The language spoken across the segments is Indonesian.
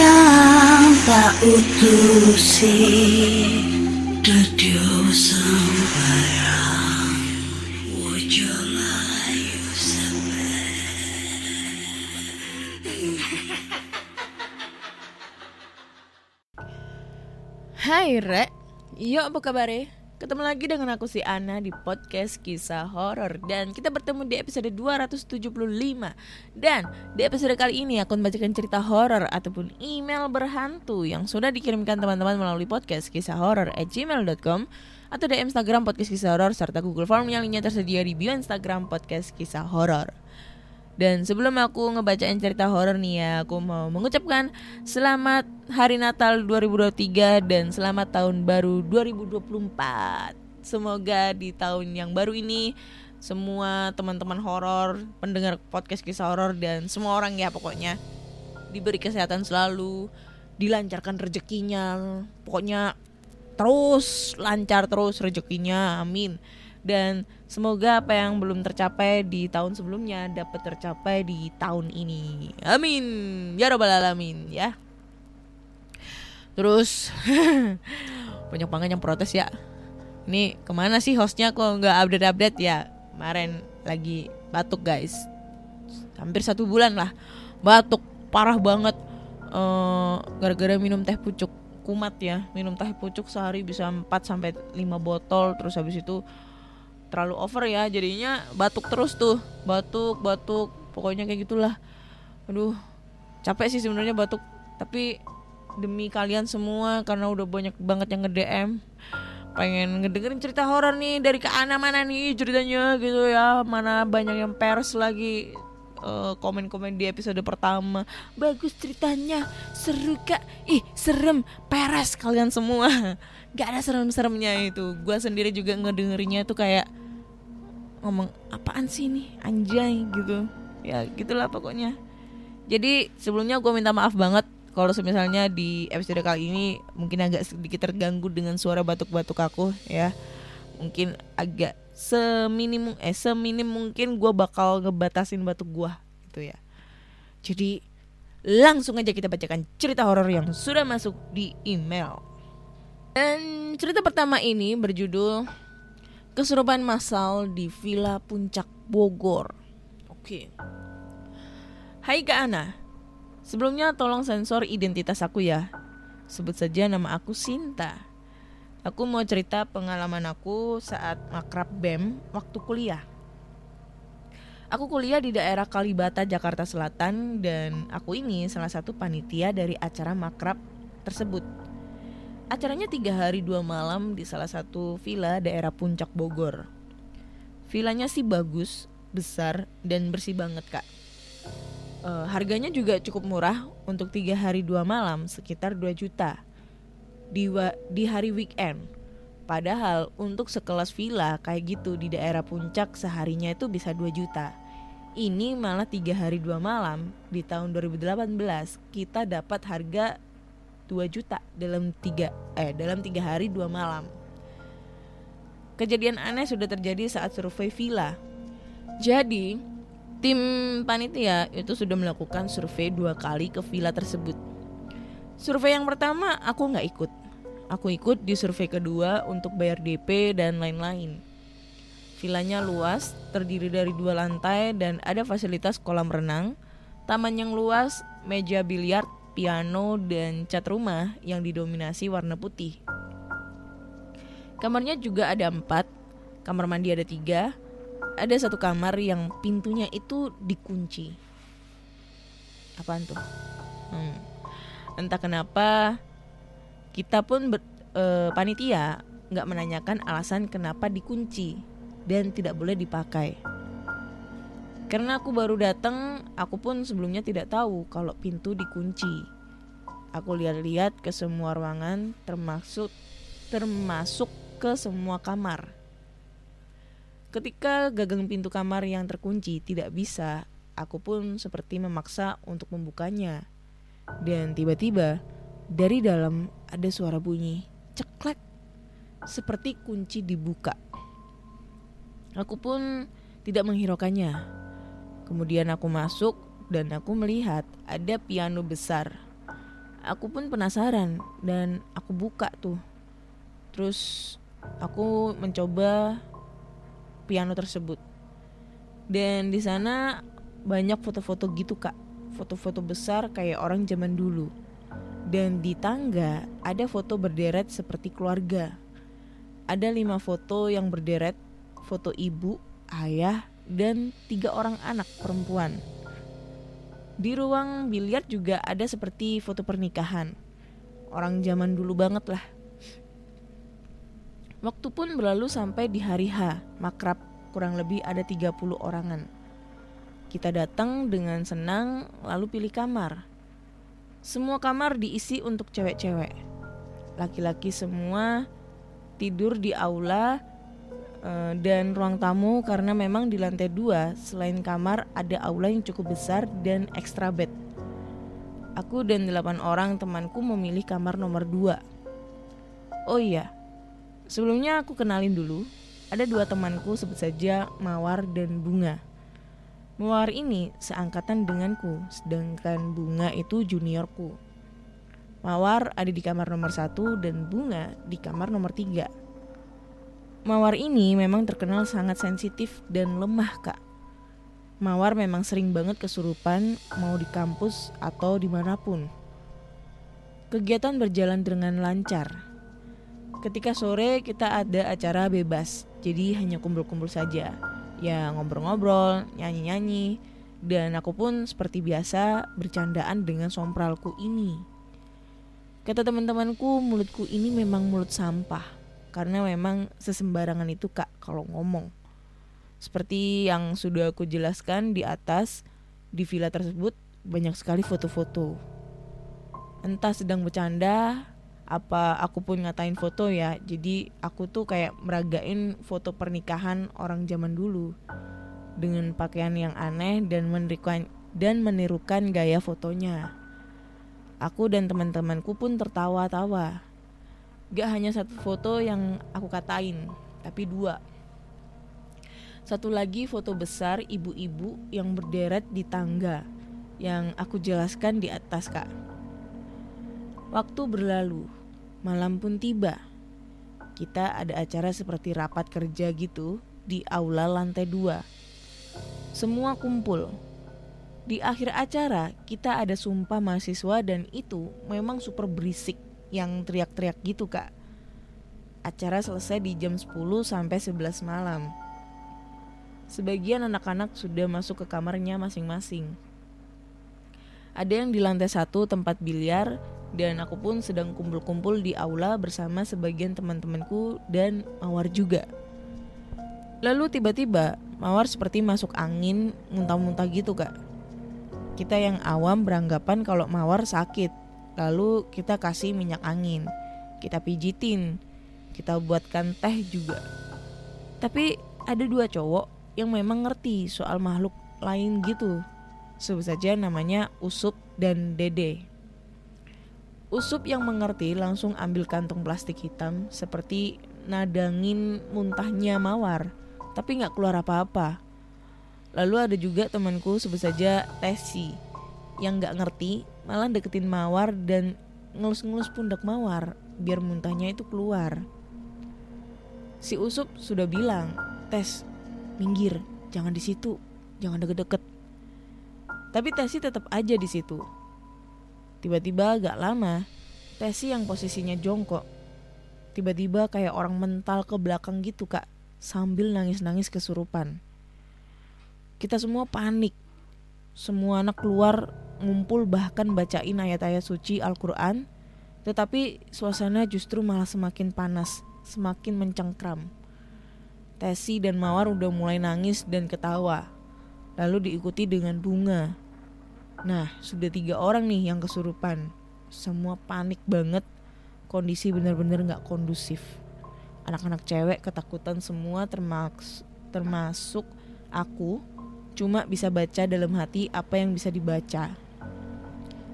kang tak utusi Dadio sambarang Wojo layu Hai Rek, yuk apa kabar Ketemu lagi dengan aku si Ana di podcast kisah horor dan kita bertemu di episode 275 dan di episode kali ini aku membacakan cerita horor ataupun email berhantu yang sudah dikirimkan teman-teman melalui podcast kisah horor at gmail.com atau di Instagram podcast kisah horor serta Google Form yang lainnya tersedia di bio Instagram podcast kisah horor. Dan sebelum aku ngebacain cerita horor nih ya, aku mau mengucapkan selamat Hari Natal 2023 dan selamat tahun baru 2024. Semoga di tahun yang baru ini semua teman-teman horor, pendengar podcast kisah horor dan semua orang ya pokoknya diberi kesehatan selalu, dilancarkan rezekinya, pokoknya terus lancar terus rezekinya, amin dan semoga apa yang belum tercapai di tahun sebelumnya dapat tercapai di tahun ini. Amin. Ya robbal alamin ya. Terus banyak banget yang protes ya. Ini ke mana sih hostnya kok nggak update-update ya? Kemarin lagi batuk guys. Hampir satu bulan lah batuk parah banget. Uh, gara-gara minum teh pucuk kumat ya minum teh pucuk sehari bisa 4 sampai 5 botol terus habis itu terlalu over ya jadinya batuk terus tuh. Batuk batuk pokoknya kayak gitulah. Aduh capek sih sebenarnya batuk. Tapi demi kalian semua karena udah banyak banget yang nge DM pengen ngedengerin cerita horor nih dari ke Ana mana nih ceritanya gitu ya. Mana banyak yang pers lagi uh, komen-komen di episode pertama. Bagus ceritanya seru kak. Ih serem peres kalian semua. Gak ada serem-seremnya itu. Gue sendiri juga ngedengerinnya tuh kayak ngomong apaan sih ini? Anjay gitu. Ya gitulah pokoknya. Jadi sebelumnya gue minta maaf banget kalau misalnya di episode kali ini mungkin agak sedikit terganggu dengan suara batuk-batuk aku ya. Mungkin agak seminim eh seminim mungkin gue bakal ngebatasin batuk gue gitu ya. Jadi langsung aja kita bacakan cerita horor yang sudah masuk di email. Dan cerita pertama ini berjudul kesurupan massal di Villa Puncak Bogor. Oke. Hai Kak Ana. Sebelumnya tolong sensor identitas aku ya. Sebut saja nama aku Sinta. Aku mau cerita pengalaman aku saat makrab BEM waktu kuliah. Aku kuliah di daerah Kalibata, Jakarta Selatan dan aku ini salah satu panitia dari acara makrab tersebut. Acaranya tiga hari dua malam di salah satu villa daerah Puncak Bogor. Villanya sih bagus, besar, dan bersih banget kak. Uh, harganya juga cukup murah untuk tiga hari dua malam sekitar 2 juta di, di hari weekend. Padahal untuk sekelas villa kayak gitu di daerah puncak seharinya itu bisa 2 juta. Ini malah tiga hari dua malam di tahun 2018 kita dapat harga 2 juta dalam tiga eh dalam tiga hari dua malam. Kejadian aneh sudah terjadi saat survei villa. Jadi tim panitia itu sudah melakukan survei dua kali ke villa tersebut. Survei yang pertama aku nggak ikut. Aku ikut di survei kedua untuk bayar DP dan lain-lain. Villanya luas, terdiri dari dua lantai dan ada fasilitas kolam renang, taman yang luas, meja biliar, piano, dan cat rumah yang didominasi warna putih. Kamarnya juga ada empat, kamar mandi ada tiga, ada satu kamar yang pintunya itu dikunci. Apaan tuh? Hmm. Entah kenapa kita pun ber, e, panitia nggak menanyakan alasan kenapa dikunci dan tidak boleh dipakai. Karena aku baru datang, aku pun sebelumnya tidak tahu kalau pintu dikunci. Aku lihat-lihat ke semua ruangan termasuk termasuk ke semua kamar. Ketika gagang pintu kamar yang terkunci tidak bisa, aku pun seperti memaksa untuk membukanya. Dan tiba-tiba dari dalam ada suara bunyi ceklek seperti kunci dibuka. Aku pun tidak menghiraukannya. Kemudian aku masuk dan aku melihat ada piano besar. Aku pun penasaran dan aku buka tuh. Terus aku mencoba piano tersebut. Dan di sana banyak foto-foto gitu kak, foto-foto besar kayak orang zaman dulu. Dan di tangga ada foto berderet seperti keluarga. Ada lima foto yang berderet, foto ibu, ayah, dan tiga orang anak perempuan. Di ruang biliar juga ada seperti foto pernikahan. Orang zaman dulu banget lah. Waktu pun berlalu sampai di hari H, makrab kurang lebih ada 30 orangan. Kita datang dengan senang lalu pilih kamar. Semua kamar diisi untuk cewek-cewek. Laki-laki semua tidur di aula uh, dan ruang tamu karena memang di lantai dua selain kamar ada aula yang cukup besar dan ekstra bed. Aku dan delapan orang temanku memilih kamar nomor dua. Oh iya, Sebelumnya aku kenalin dulu, ada dua temanku sebut saja Mawar dan Bunga. Mawar ini seangkatan denganku, sedangkan Bunga itu juniorku. Mawar ada di kamar nomor satu dan Bunga di kamar nomor tiga. Mawar ini memang terkenal sangat sensitif dan lemah kak. Mawar memang sering banget kesurupan mau di kampus atau di mana pun. Kegiatan berjalan dengan lancar, Ketika sore kita ada acara bebas, jadi hanya kumpul-kumpul saja. Ya ngobrol-ngobrol, nyanyi-nyanyi, dan aku pun seperti biasa bercandaan dengan sompralku ini. Kata teman-temanku, mulutku ini memang mulut sampah, karena memang sesembarangan itu kak kalau ngomong. Seperti yang sudah aku jelaskan di atas, di villa tersebut banyak sekali foto-foto. Entah sedang bercanda apa aku pun ngatain foto ya jadi aku tuh kayak meragain foto pernikahan orang zaman dulu dengan pakaian yang aneh dan menirukan dan menirukan gaya fotonya aku dan teman-temanku pun tertawa-tawa gak hanya satu foto yang aku katain tapi dua satu lagi foto besar ibu-ibu yang berderet di tangga yang aku jelaskan di atas kak Waktu berlalu, Malam pun tiba. Kita ada acara seperti rapat kerja gitu di aula lantai dua. Semua kumpul. Di akhir acara kita ada sumpah mahasiswa dan itu memang super berisik yang teriak-teriak gitu kak. Acara selesai di jam 10 sampai 11 malam. Sebagian anak-anak sudah masuk ke kamarnya masing-masing. Ada yang di lantai satu tempat biliar dan aku pun sedang kumpul-kumpul di aula bersama sebagian teman-temanku dan Mawar juga. Lalu tiba-tiba Mawar seperti masuk angin muntah-muntah gitu kak. Kita yang awam beranggapan kalau Mawar sakit, lalu kita kasih minyak angin, kita pijitin, kita buatkan teh juga. Tapi ada dua cowok yang memang ngerti soal makhluk lain gitu. Sebut saja namanya Usup dan Dede. Usup yang mengerti langsung ambil kantong plastik hitam seperti nadangin muntahnya mawar, tapi nggak keluar apa-apa. Lalu ada juga temanku sebut saja Tesi yang nggak ngerti malah deketin mawar dan ngelus-ngelus pundak mawar biar muntahnya itu keluar. Si Usup sudah bilang, Tes, minggir, jangan di situ, jangan deket-deket. Tapi Tesi tetap aja di situ Tiba-tiba agak lama, Tesi yang posisinya jongkok. Tiba-tiba kayak orang mental ke belakang gitu kak, sambil nangis-nangis kesurupan. Kita semua panik. Semua anak keluar ngumpul bahkan bacain ayat-ayat suci Al-Quran. Tetapi suasana justru malah semakin panas, semakin mencengkram. Tesi dan Mawar udah mulai nangis dan ketawa. Lalu diikuti dengan bunga Nah, sudah tiga orang nih yang kesurupan. semua panik banget kondisi bener-bener nggak kondusif anak-anak cewek ketakutan semua termasuk aku cuma bisa baca dalam hati apa yang bisa dibaca.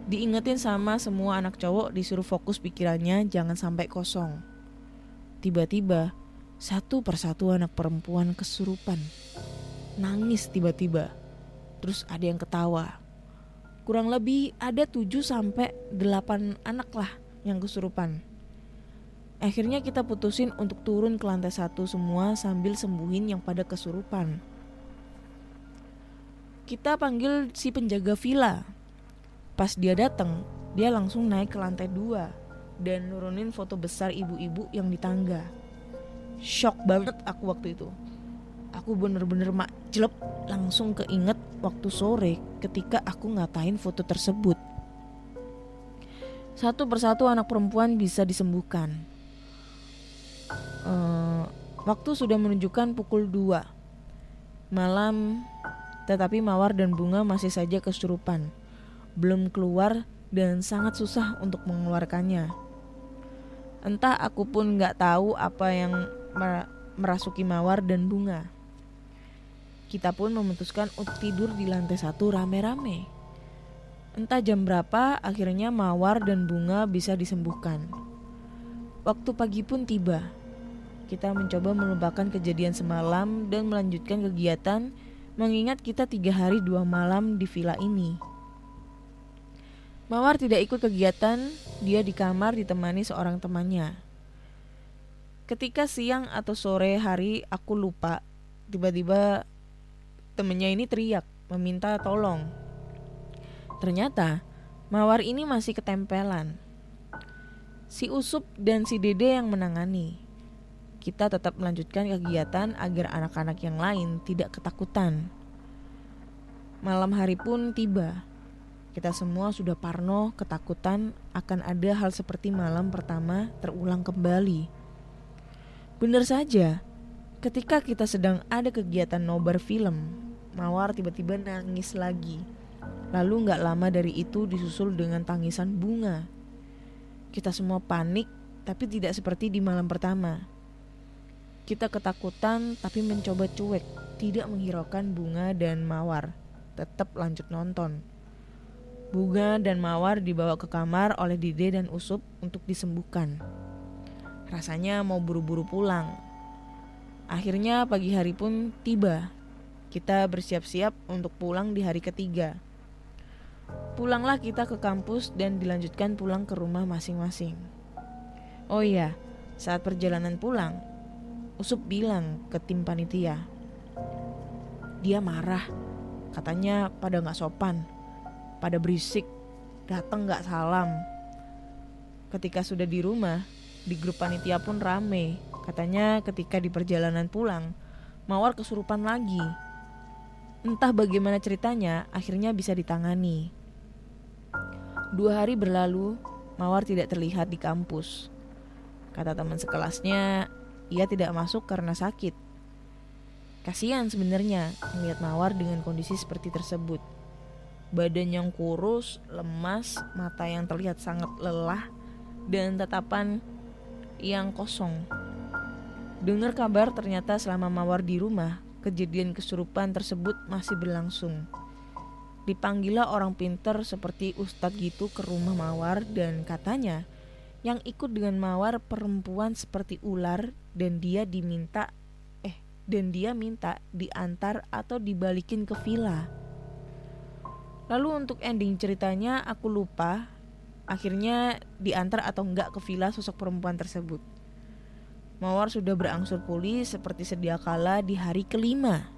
Diingetin sama semua anak cowok disuruh fokus pikirannya jangan sampai kosong. Tiba-tiba satu persatu anak perempuan kesurupan. Nangis tiba-tiba. Terus ada yang ketawa. Kurang lebih ada 7 sampai 8 anak lah yang kesurupan. Akhirnya kita putusin untuk turun ke lantai satu semua sambil sembuhin yang pada kesurupan. Kita panggil si penjaga villa. Pas dia datang, dia langsung naik ke lantai dua dan nurunin foto besar ibu-ibu yang di tangga. Shock banget aku waktu itu. Aku bener-bener mak jelek langsung keinget waktu sore ketika aku ngatain foto tersebut. Satu persatu anak perempuan bisa disembuhkan. Uh, waktu sudah menunjukkan pukul 2 malam, tetapi Mawar dan Bunga masih saja kesurupan, belum keluar dan sangat susah untuk mengeluarkannya. Entah aku pun nggak tahu apa yang merasuki Mawar dan Bunga. Kita pun memutuskan untuk tidur di lantai satu rame-rame. Entah jam berapa, akhirnya Mawar dan Bunga bisa disembuhkan. Waktu pagi pun tiba. Kita mencoba melupakan kejadian semalam dan melanjutkan kegiatan mengingat kita tiga hari dua malam di villa ini. Mawar tidak ikut kegiatan, dia di kamar ditemani seorang temannya. Ketika siang atau sore hari aku lupa, tiba-tiba temennya ini teriak meminta tolong. Ternyata Mawar ini masih ketempelan. Si Usup dan si Dede yang menangani. Kita tetap melanjutkan kegiatan agar anak-anak yang lain tidak ketakutan. Malam hari pun tiba. Kita semua sudah parno ketakutan akan ada hal seperti malam pertama terulang kembali. Benar saja, ketika kita sedang ada kegiatan nobar film, Mawar tiba-tiba nangis lagi. Lalu nggak lama dari itu disusul dengan tangisan bunga. Kita semua panik, tapi tidak seperti di malam pertama. Kita ketakutan tapi mencoba cuek, tidak menghiraukan bunga dan mawar. Tetap lanjut nonton. Bunga dan mawar dibawa ke kamar oleh Dide dan Usup untuk disembuhkan. Rasanya mau buru-buru pulang. Akhirnya pagi hari pun tiba kita bersiap-siap untuk pulang di hari ketiga. Pulanglah kita ke kampus dan dilanjutkan pulang ke rumah masing-masing. Oh iya, saat perjalanan pulang, Usup bilang ke tim panitia. Dia marah, katanya pada gak sopan, pada berisik, datang gak salam. Ketika sudah di rumah, di grup panitia pun rame. Katanya ketika di perjalanan pulang, Mawar kesurupan lagi Entah bagaimana ceritanya, akhirnya bisa ditangani. Dua hari berlalu, Mawar tidak terlihat di kampus. Kata teman sekelasnya, ia tidak masuk karena sakit. Kasihan sebenarnya melihat Mawar dengan kondisi seperti tersebut. Badan yang kurus, lemas, mata yang terlihat sangat lelah, dan tatapan yang kosong. Dengar kabar ternyata selama Mawar di rumah, kejadian kesurupan tersebut masih berlangsung. Dipanggillah orang pinter seperti Ustadz gitu ke rumah Mawar dan katanya yang ikut dengan Mawar perempuan seperti ular dan dia diminta eh dan dia minta diantar atau dibalikin ke villa. Lalu untuk ending ceritanya aku lupa akhirnya diantar atau enggak ke villa sosok perempuan tersebut. Mawar sudah berangsur pulih seperti sedia kala di hari kelima.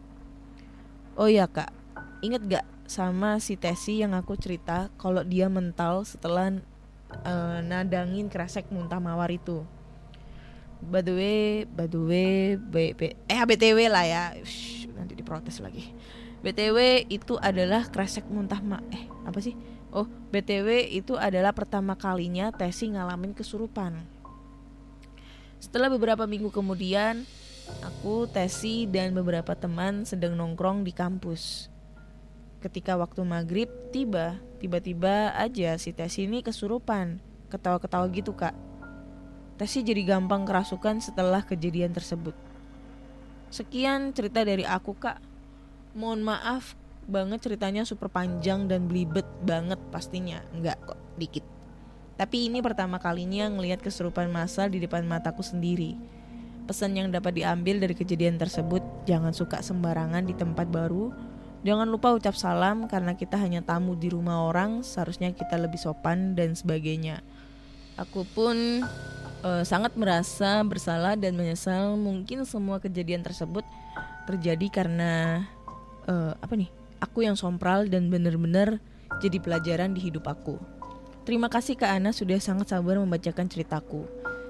Oh iya kak, inget gak sama si Tesi yang aku cerita kalau dia mental setelah uh, nadangin kresek muntah mawar itu. By the way, by the way, B, B, eh BTW lah ya, nanti diprotes lagi. BTW itu adalah kresek muntah ma eh apa sih? Oh, BTW itu adalah pertama kalinya Tesi ngalamin kesurupan. Setelah beberapa minggu kemudian, aku, Tesi, dan beberapa teman sedang nongkrong di kampus. Ketika waktu maghrib tiba, tiba-tiba aja si Tesi ini kesurupan, ketawa-ketawa gitu kak. Tesi jadi gampang kerasukan setelah kejadian tersebut. Sekian cerita dari aku kak. Mohon maaf banget ceritanya super panjang dan belibet banget pastinya. Enggak kok, dikit. Tapi ini pertama kalinya ngelihat kesurupan masal di depan mataku sendiri. Pesan yang dapat diambil dari kejadian tersebut, jangan suka sembarangan di tempat baru. Jangan lupa ucap salam karena kita hanya tamu di rumah orang, seharusnya kita lebih sopan dan sebagainya. Aku pun eh, sangat merasa bersalah dan menyesal mungkin semua kejadian tersebut terjadi karena eh, apa nih? Aku yang sompral dan benar-benar jadi pelajaran di hidup aku. Terima kasih Kak Ana sudah sangat sabar membacakan ceritaku.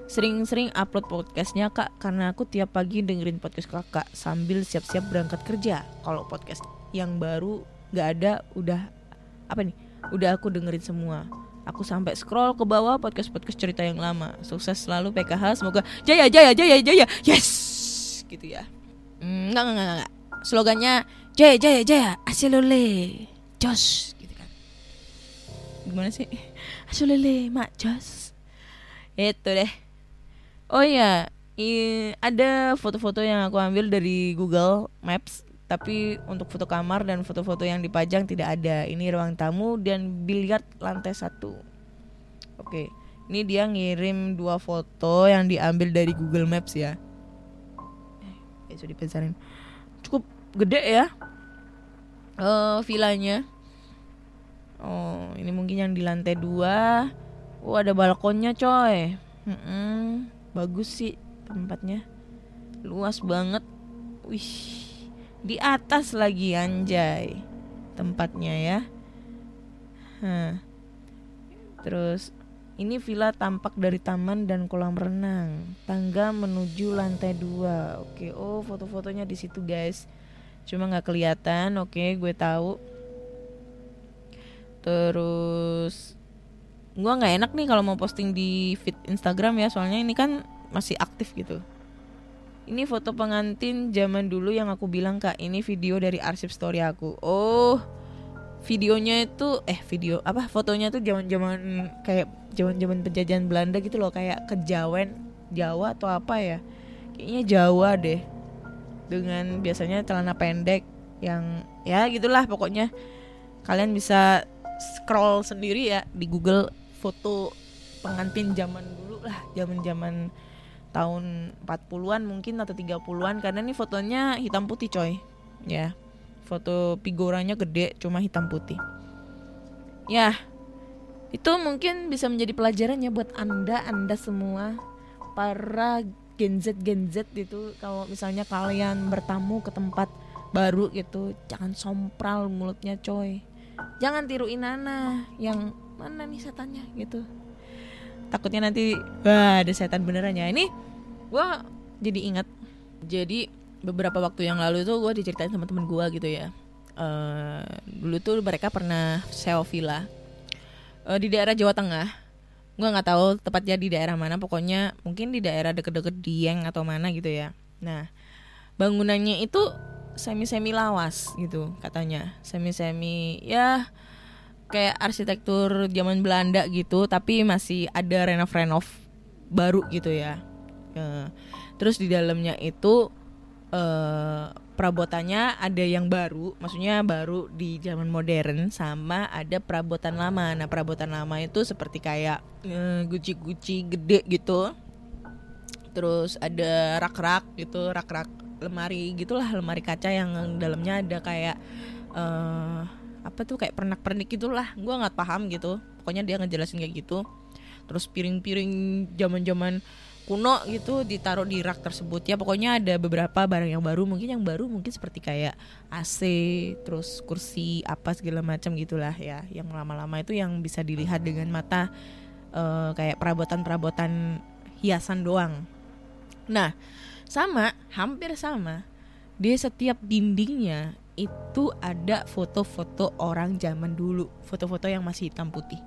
Sering-sering upload podcastnya kak Karena aku tiap pagi dengerin podcast kakak Sambil siap-siap berangkat kerja Kalau podcast yang baru gak ada Udah apa nih Udah aku dengerin semua. Aku sampai scroll ke bawah podcast-podcast cerita yang lama. Sukses selalu PKH Semoga. Jaya jaya jaya jaya. Yes! Gitu ya. Mm, Enggak enggak enggak, enggak. Slogannya Jaya jaya jaya Asilole Jos. Gitu kan. Gimana sih? Asilole Mak Jos. Itu deh. Oh iya, i- ada foto-foto yang aku ambil dari Google Maps, tapi untuk foto kamar dan foto-foto yang dipajang tidak ada. Ini ruang tamu dan biliar lantai satu. Oke, ini dia ngirim dua foto yang diambil dari Google Maps ya. Eh, sudah dipesarin. Cukup gede ya. Eh, villanya. Oh, ini mungkin yang di lantai dua. Oh, ada balkonnya coy. Mm-mm bagus sih tempatnya luas banget wih di atas lagi anjay. Tempatnya ya. Hah. terus ini villa tampak dari taman dan kolam renang. Tangga menuju lantai dua. Oke oh foto-fotonya di situ guys. Cuma nggak kelihatan. Oke gue tahu. Terus gua nggak enak nih kalau mau posting di feed Instagram ya. Soalnya ini kan masih aktif gitu ini foto pengantin zaman dulu yang aku bilang kak. Ini video dari arsip story aku. Oh videonya itu eh video apa fotonya tuh zaman zaman kayak zaman zaman penjajahan Belanda gitu loh. Kayak kejawen Jawa atau apa ya? Kayaknya Jawa deh. Dengan biasanya celana pendek yang ya gitulah pokoknya. Kalian bisa scroll sendiri ya di Google foto pengantin zaman dulu lah zaman-zaman tahun 40-an mungkin atau 30-an karena ini fotonya hitam putih coy. Ya foto figuranya gede cuma hitam putih. Ya itu mungkin bisa menjadi pelajaran ya buat anda anda semua para Gen Z Gen Z itu kalau misalnya kalian bertamu ke tempat baru gitu jangan sompral mulutnya coy. Jangan tiruin Nana yang mana nih setannya? gitu takutnya nanti wah ada setan beneran ya. Ini gue jadi ingat. Jadi beberapa waktu yang lalu tuh gue diceritain sama temen gue gitu ya. Eh, dulu tuh mereka pernah sewa villa eh, di daerah Jawa Tengah. Gue nggak tahu tepatnya di daerah mana pokoknya mungkin di daerah deket-deket Dieng atau mana gitu ya. Nah bangunannya itu semi-semi lawas gitu katanya. Semi-semi ya kayak arsitektur zaman Belanda gitu tapi masih ada renov-renov baru gitu ya. Eh, terus di dalamnya itu eh perabotannya ada yang baru maksudnya baru di zaman modern sama ada perabotan lama. Nah perabotan lama itu seperti kayak eh, guci-guci gede gitu. Terus ada rak-rak gitu rak-rak lemari gitulah lemari kaca yang dalamnya ada kayak apa tuh kayak pernak-pernik gitulah. Gua nggak paham gitu. Pokoknya dia ngejelasin kayak gitu. Terus piring-piring zaman-zaman kuno gitu ditaruh di rak tersebut. Ya pokoknya ada beberapa barang yang baru. Mungkin yang baru mungkin seperti kayak AC terus kursi apa segala macam gitulah ya. Yang lama-lama itu yang bisa dilihat dengan mata eh, kayak perabotan-perabotan hiasan doang. Nah sama hampir sama. Di setiap dindingnya itu ada foto-foto orang zaman dulu. Foto-foto yang masih hitam putih.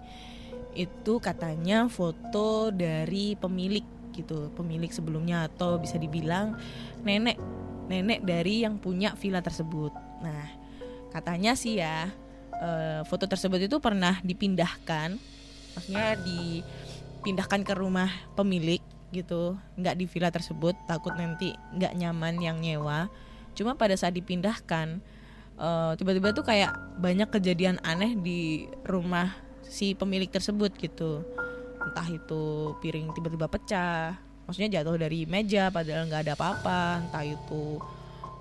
Itu katanya foto dari pemilik gitu pemilik sebelumnya atau bisa dibilang nenek nenek dari yang punya villa tersebut. Nah katanya sih ya eh, foto tersebut itu pernah dipindahkan, maksudnya dipindahkan ke rumah pemilik gitu, nggak di villa tersebut, takut nanti nggak nyaman yang nyewa. Cuma pada saat dipindahkan, eh, tiba-tiba tuh kayak banyak kejadian aneh di rumah si pemilik tersebut gitu. Entah itu piring tiba-tiba pecah, maksudnya jatuh dari meja padahal nggak ada apa-apa, entah itu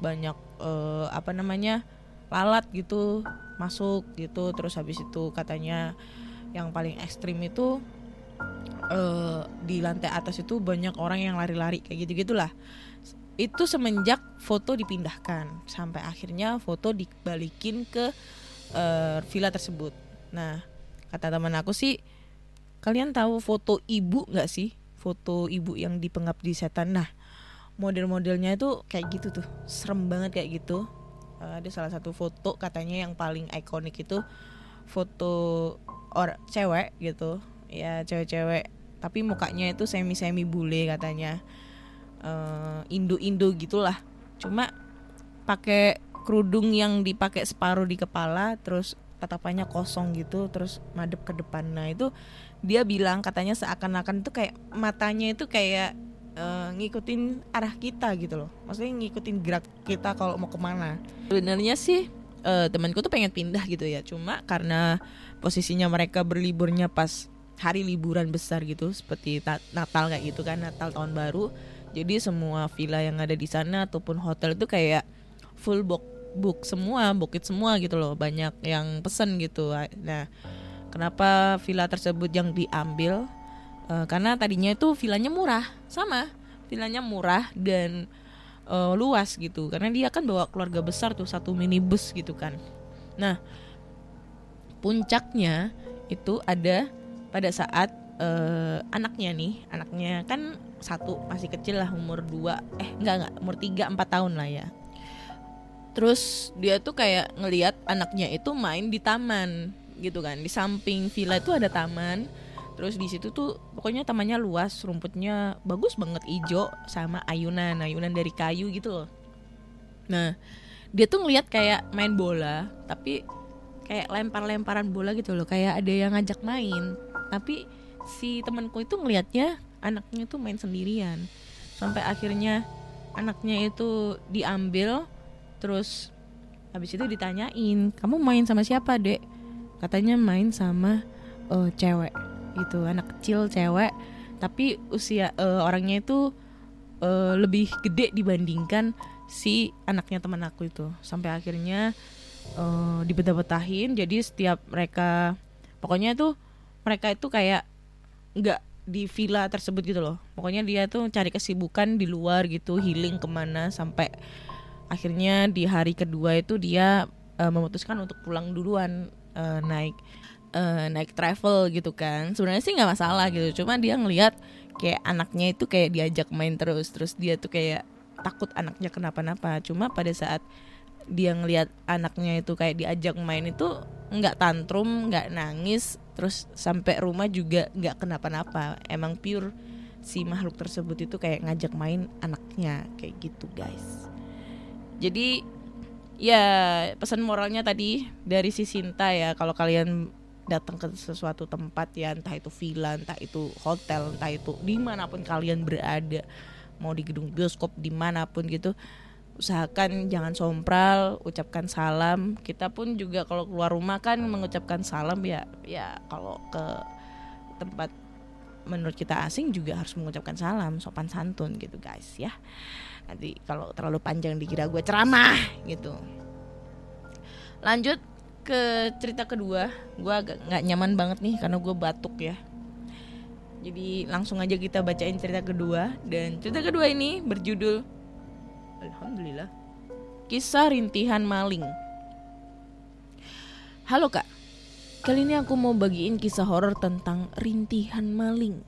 banyak eh, apa namanya lalat gitu masuk gitu. Terus habis itu katanya yang paling ekstrim itu eh, di lantai atas itu banyak orang yang lari-lari kayak gitu gitulah itu semenjak foto dipindahkan. Sampai akhirnya foto dibalikin ke eh, villa tersebut. Nah kata teman aku sih kalian tahu foto ibu nggak sih? Foto ibu yang di setan. Nah model-modelnya itu kayak gitu tuh. Serem banget kayak gitu. Eh, ada salah satu foto katanya yang paling ikonik itu foto or cewek gitu. Ya cewek-cewek. Tapi mukanya itu semi-semi bule katanya Eh, indo-indo gitulah. Cuma pakai kerudung yang dipakai separuh di kepala terus tatapannya kosong gitu terus madep ke depan. Nah itu dia bilang katanya seakan-akan itu kayak matanya itu kayak eh, ngikutin arah kita gitu loh. Maksudnya ngikutin gerak kita kalau mau ke mana. Sebenarnya sih eh, temanku tuh pengen pindah gitu ya. Cuma karena posisinya mereka berliburnya pas hari liburan besar gitu seperti ta- Natal kayak gitu kan Natal tahun baru jadi semua villa yang ada di sana ataupun hotel itu kayak full book book semua bukit semua gitu loh. Banyak yang pesen gitu. Nah kenapa villa tersebut yang diambil? Eh, karena tadinya itu villanya murah. Sama villanya murah dan eh, luas gitu. Karena dia kan bawa keluarga besar tuh satu minibus gitu kan. Nah puncaknya itu ada pada saat eh, anaknya nih anaknya kan satu masih kecil lah umur dua eh enggak enggak umur tiga empat tahun lah ya. Terus dia tuh kayak ngelihat anaknya itu main di taman gitu kan di samping villa itu ada taman. Terus di situ tuh pokoknya tamannya luas rumputnya bagus banget ijo sama ayunan ayunan dari kayu gitu loh. Nah dia tuh ngelihat kayak main bola tapi kayak lempar-lemparan bola gitu loh kayak ada yang ngajak main. Tapi si temanku itu ngelihatnya anaknya tuh main sendirian. Sampai akhirnya anaknya itu diambil terus habis itu ditanyain kamu main sama siapa dek? Katanya main sama eh, cewek gitu anak kecil cewek. Tapi usia eh, orangnya itu eh, lebih gede dibandingkan si anaknya teman aku itu. Sampai akhirnya eh, dibetah-betahin jadi setiap mereka pokoknya tuh mereka itu kayak nggak di villa tersebut gitu loh. Pokoknya dia tuh cari kesibukan di luar gitu healing ke mana sampai akhirnya di hari kedua itu dia eh, memutuskan untuk pulang duluan eh, naik eh, naik travel gitu kan. Sebenarnya sih nggak masalah gitu cuma dia ngelihat kayak anaknya itu kayak diajak main terus terus dia tuh kayak takut anaknya kenapa-napa. Cuma pada saat dia ngelihat anaknya itu kayak diajak main itu nggak tantrum nggak nangis terus sampai rumah juga nggak kenapa-napa. Emang pure si makhluk tersebut itu kayak ngajak main anaknya kayak gitu guys. Jadi ya pesan moralnya tadi dari si Sinta ya kalau kalian datang ke sesuatu tempat ya entah itu villa entah itu hotel entah itu di mana pun kalian berada mau di gedung bioskop di mana pun gitu usahakan jangan sompral ucapkan salam. Kita pun juga kalau keluar rumah kan mengucapkan salam ya ya kalau ke tempat menurut kita asing juga harus mengucapkan salam sopan santun gitu guys ya. Nanti kalau terlalu panjang dikira gue ceramah gitu. Lanjut ke cerita kedua. Gue agak nggak nyaman banget nih karena gue batuk ya. Jadi langsung aja kita bacain cerita kedua. Dan cerita kedua ini berjudul Alhamdulillah. Kisah rintihan maling. Halo kak. Kali ini aku mau bagiin kisah horor tentang rintihan maling.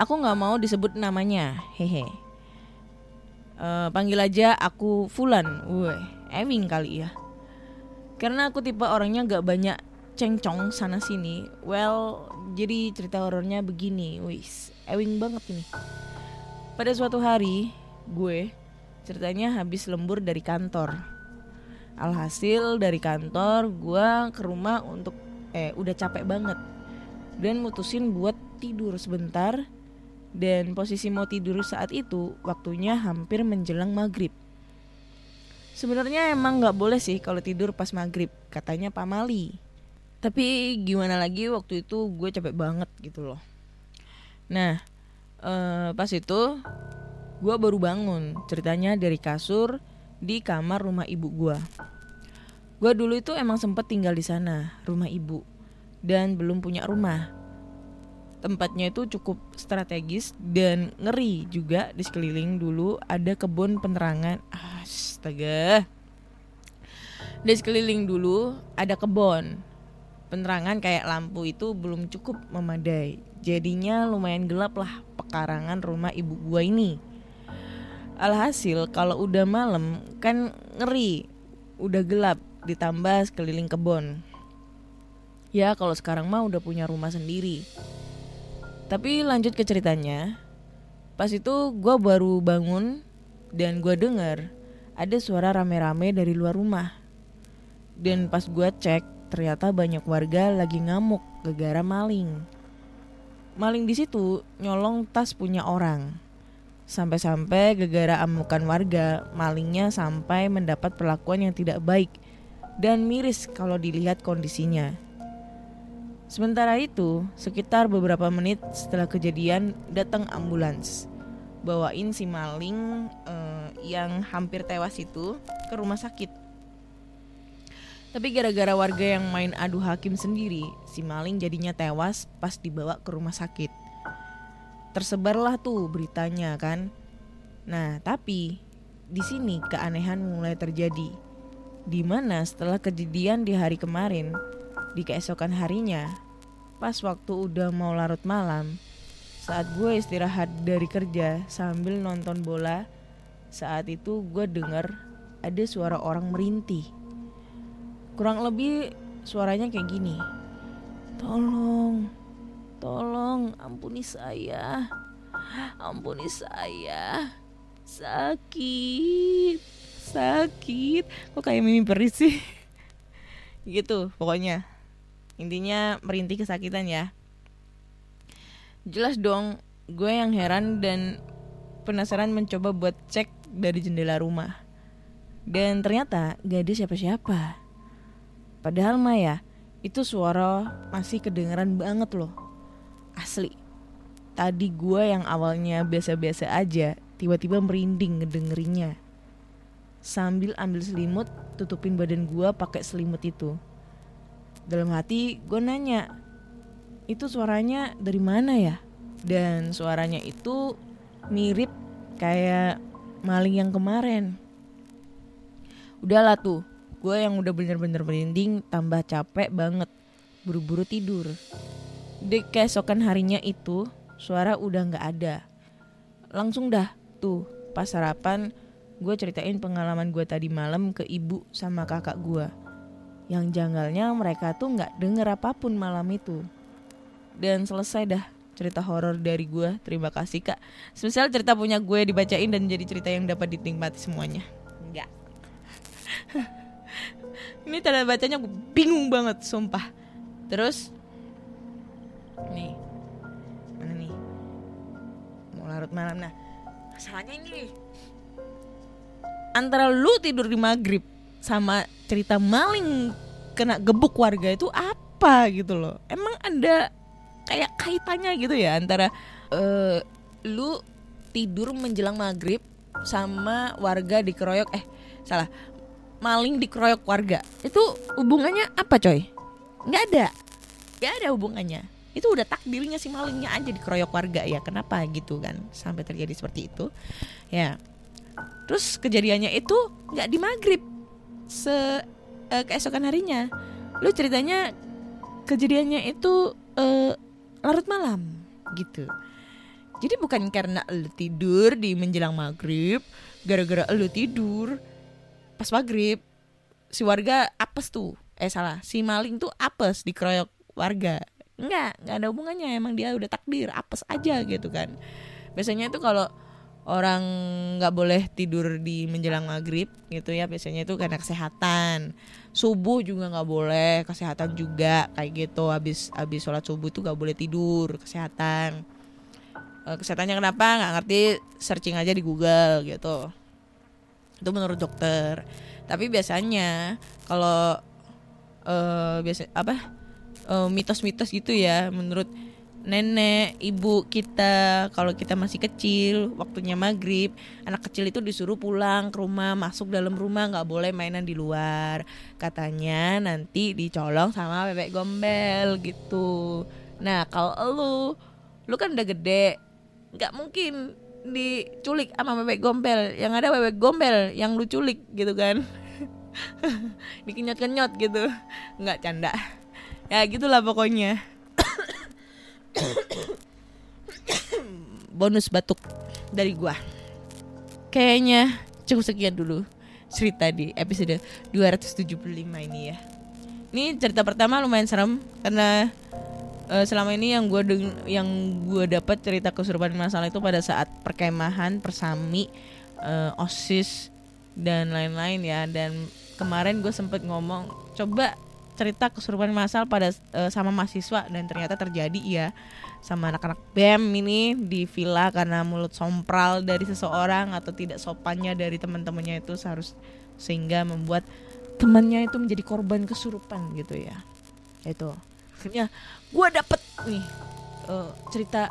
Aku nggak mau disebut namanya hehe. Eh, panggil aja aku Fulan, woi, Ewing kali ya. Karena aku tipe orangnya gak banyak cengcong sana sini. Well, jadi cerita horornya begini, wis, Ewing banget ini. Pada suatu hari, gue ceritanya habis lembur dari kantor. Alhasil dari kantor gue ke rumah untuk eh udah capek banget dan mutusin buat tidur sebentar dan posisi mau tidur saat itu waktunya hampir menjelang maghrib. Sebenarnya emang nggak boleh sih kalau tidur pas maghrib katanya Pak Mali. Tapi gimana lagi waktu itu gue capek banget gitu loh. Nah eh, pas itu gue baru bangun. Ceritanya dari kasur di kamar rumah ibu gue. Gue dulu itu emang sempet tinggal di sana rumah ibu. Dan belum punya rumah. Tempatnya itu cukup strategis dan ngeri juga di sekeliling dulu ada kebun penerangan. Astaga. Di sekeliling dulu ada kebun penerangan kayak lampu itu belum cukup memadai. Jadinya lumayan gelap lah pekarangan rumah ibu gua ini alhasil kalau udah malam kan ngeri udah gelap ditambah sekeliling kebun ya kalau sekarang mah udah punya rumah sendiri tapi lanjut ke ceritanya. Pas itu gue baru bangun dan gue dengar ada suara rame-rame dari luar rumah. Dan pas gue cek, ternyata banyak warga lagi ngamuk gara-gara maling. Maling di situ nyolong tas punya orang. Sampai-sampai gegara amukan warga, malingnya sampai mendapat perlakuan yang tidak baik dan miris kalau dilihat kondisinya. Sementara itu, sekitar beberapa menit setelah kejadian datang ambulans. Bawain si maling uh, yang hampir tewas itu ke rumah sakit. Tapi gara-gara warga yang main adu hakim sendiri, si maling jadinya tewas pas dibawa ke rumah sakit. Tersebarlah tuh beritanya kan. Nah, tapi di sini keanehan mulai terjadi. Di mana setelah kejadian di hari kemarin, di keesokan harinya, pas waktu udah mau larut malam, saat gue istirahat dari kerja sambil nonton bola, saat itu gue denger ada suara orang merintih. Kurang lebih suaranya kayak gini. Tolong, tolong ampuni saya. Ampuni saya. Sakit, sakit. Kok kayak mimi perih sih? gitu pokoknya intinya merintih kesakitan ya jelas dong gue yang heran dan penasaran mencoba buat cek dari jendela rumah dan ternyata gak ada siapa-siapa padahal mah ya itu suara masih kedengeran banget loh asli tadi gue yang awalnya biasa-biasa aja tiba-tiba merinding ngedengerinnya sambil ambil selimut tutupin badan gue pakai selimut itu dalam hati gue nanya, itu suaranya dari mana ya? Dan suaranya itu mirip kayak maling yang kemarin. Udahlah tuh, gue yang udah bener-bener merinding tambah capek banget, buru-buru tidur. Di keesokan harinya itu, suara udah gak ada. Langsung dah tuh, pas sarapan gue ceritain pengalaman gue tadi malam ke ibu sama kakak gue yang janggalnya mereka tuh nggak denger apa pun malam itu. Dan selesai dah cerita horor dari gue. Terima kasih kak. Spesial cerita punya gue dibacain dan jadi cerita yang dapat dinikmati semuanya. Enggak. Ini tanda bacanya gue bingung banget, sumpah. Terus, nih, mana nih? Mau larut malam. Nah, masalahnya ini. Antara lu tidur di maghrib sama cerita maling kena gebuk warga itu apa gitu loh? Emang ada kayak kaitannya gitu ya antara uh, lu tidur menjelang maghrib sama warga dikeroyok eh salah maling dikeroyok warga. Itu hubungannya apa coy? Nggak ada. Nggak ada hubungannya itu udah takdirnya si malingnya aja dikeroyok warga ya. Kenapa gitu kan sampai terjadi seperti itu? Ya. Terus kejadiannya itu nggak di maghrib se uh, keesokan harinya. Lu ceritanya kejadiannya itu uh, larut malam gitu. Jadi bukan karena lu tidur di menjelang maghrib gara-gara lu tidur pas maghrib si warga apes tuh. Eh salah. Si maling tuh apes dikeroyok warga enggak nggak ada hubungannya. Emang dia udah takdir apes aja gitu kan. Biasanya itu kalau orang nggak boleh tidur di menjelang maghrib gitu ya biasanya itu karena kesehatan. Subuh juga nggak boleh kesehatan juga kayak gitu. Habis habis sholat subuh itu nggak boleh tidur kesehatan. Eh, kesehatannya kenapa? Nggak ngerti searching aja di Google gitu. Itu menurut dokter. Tapi biasanya kalau eh biasa apa eh, mitos-mitos gitu ya menurut nenek ibu kita kalau kita masih kecil waktunya maghrib anak kecil itu disuruh pulang ke rumah masuk dalam rumah nggak boleh mainan di luar. Katanya nanti dicolong sama bebek gombel gitu. Nah kalau lu lu kan udah gede nggak mungkin diculik sama bebek gombel. Yang ada bebek gombel yang lu culik gitu kan. Dikenyot-kenyot gitu. Nggak canda ya gitulah pokoknya. Bonus batuk dari gua. Kayaknya cukup sekian dulu cerita di episode 275 ini ya. Ini cerita pertama lumayan serem karena eh, selama ini yang gue yang gue dapat cerita kesurupan masalah itu pada saat perkemahan persami eh, osis dan lain-lain ya. Dan kemarin gue sempet ngomong coba cerita kesurupan masal pada eh, sama mahasiswa dan ternyata terjadi ya sama anak-anak BEM ini di villa karena mulut sompral dari seseorang atau tidak sopannya dari teman-temannya itu seharus sehingga membuat temannya itu menjadi korban kesurupan gitu ya. Itu. Akhirnya gue dapet nih eh, cerita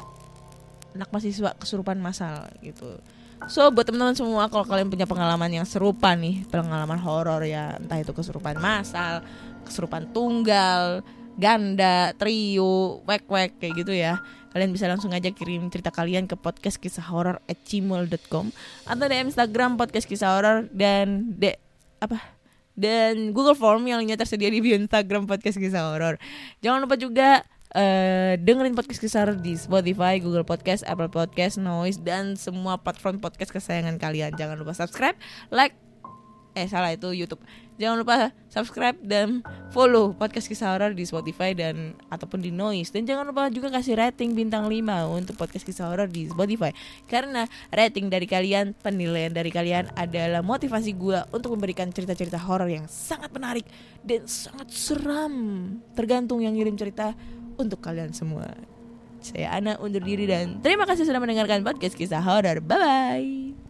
anak mahasiswa kesurupan masal gitu so buat teman-teman semua kalau kalian punya pengalaman yang serupa nih pengalaman horor ya entah itu kesurupan masal kesurupan tunggal ganda trio wek wek kayak gitu ya kalian bisa langsung aja kirim cerita kalian ke podcast kisah horor at gmail.com atau di Instagram podcast kisah horor dan de apa dan Google Form yang lainnya tersedia di Instagram podcast kisah horor. Jangan lupa juga eh, dengerin podcast kisah horor di Spotify, Google Podcast, Apple Podcast, Noise dan semua platform podcast kesayangan kalian. Jangan lupa subscribe, like, eh salah itu YouTube. Jangan lupa subscribe dan follow podcast kisah horor di Spotify dan ataupun di Noise dan jangan lupa juga kasih rating bintang 5 untuk podcast kisah horor di Spotify karena rating dari kalian, penilaian dari kalian adalah motivasi gua untuk memberikan cerita-cerita horor yang sangat menarik dan sangat seram tergantung yang ngirim cerita untuk kalian semua. Saya Ana undur diri dan terima kasih sudah mendengarkan podcast kisah horor. Bye bye.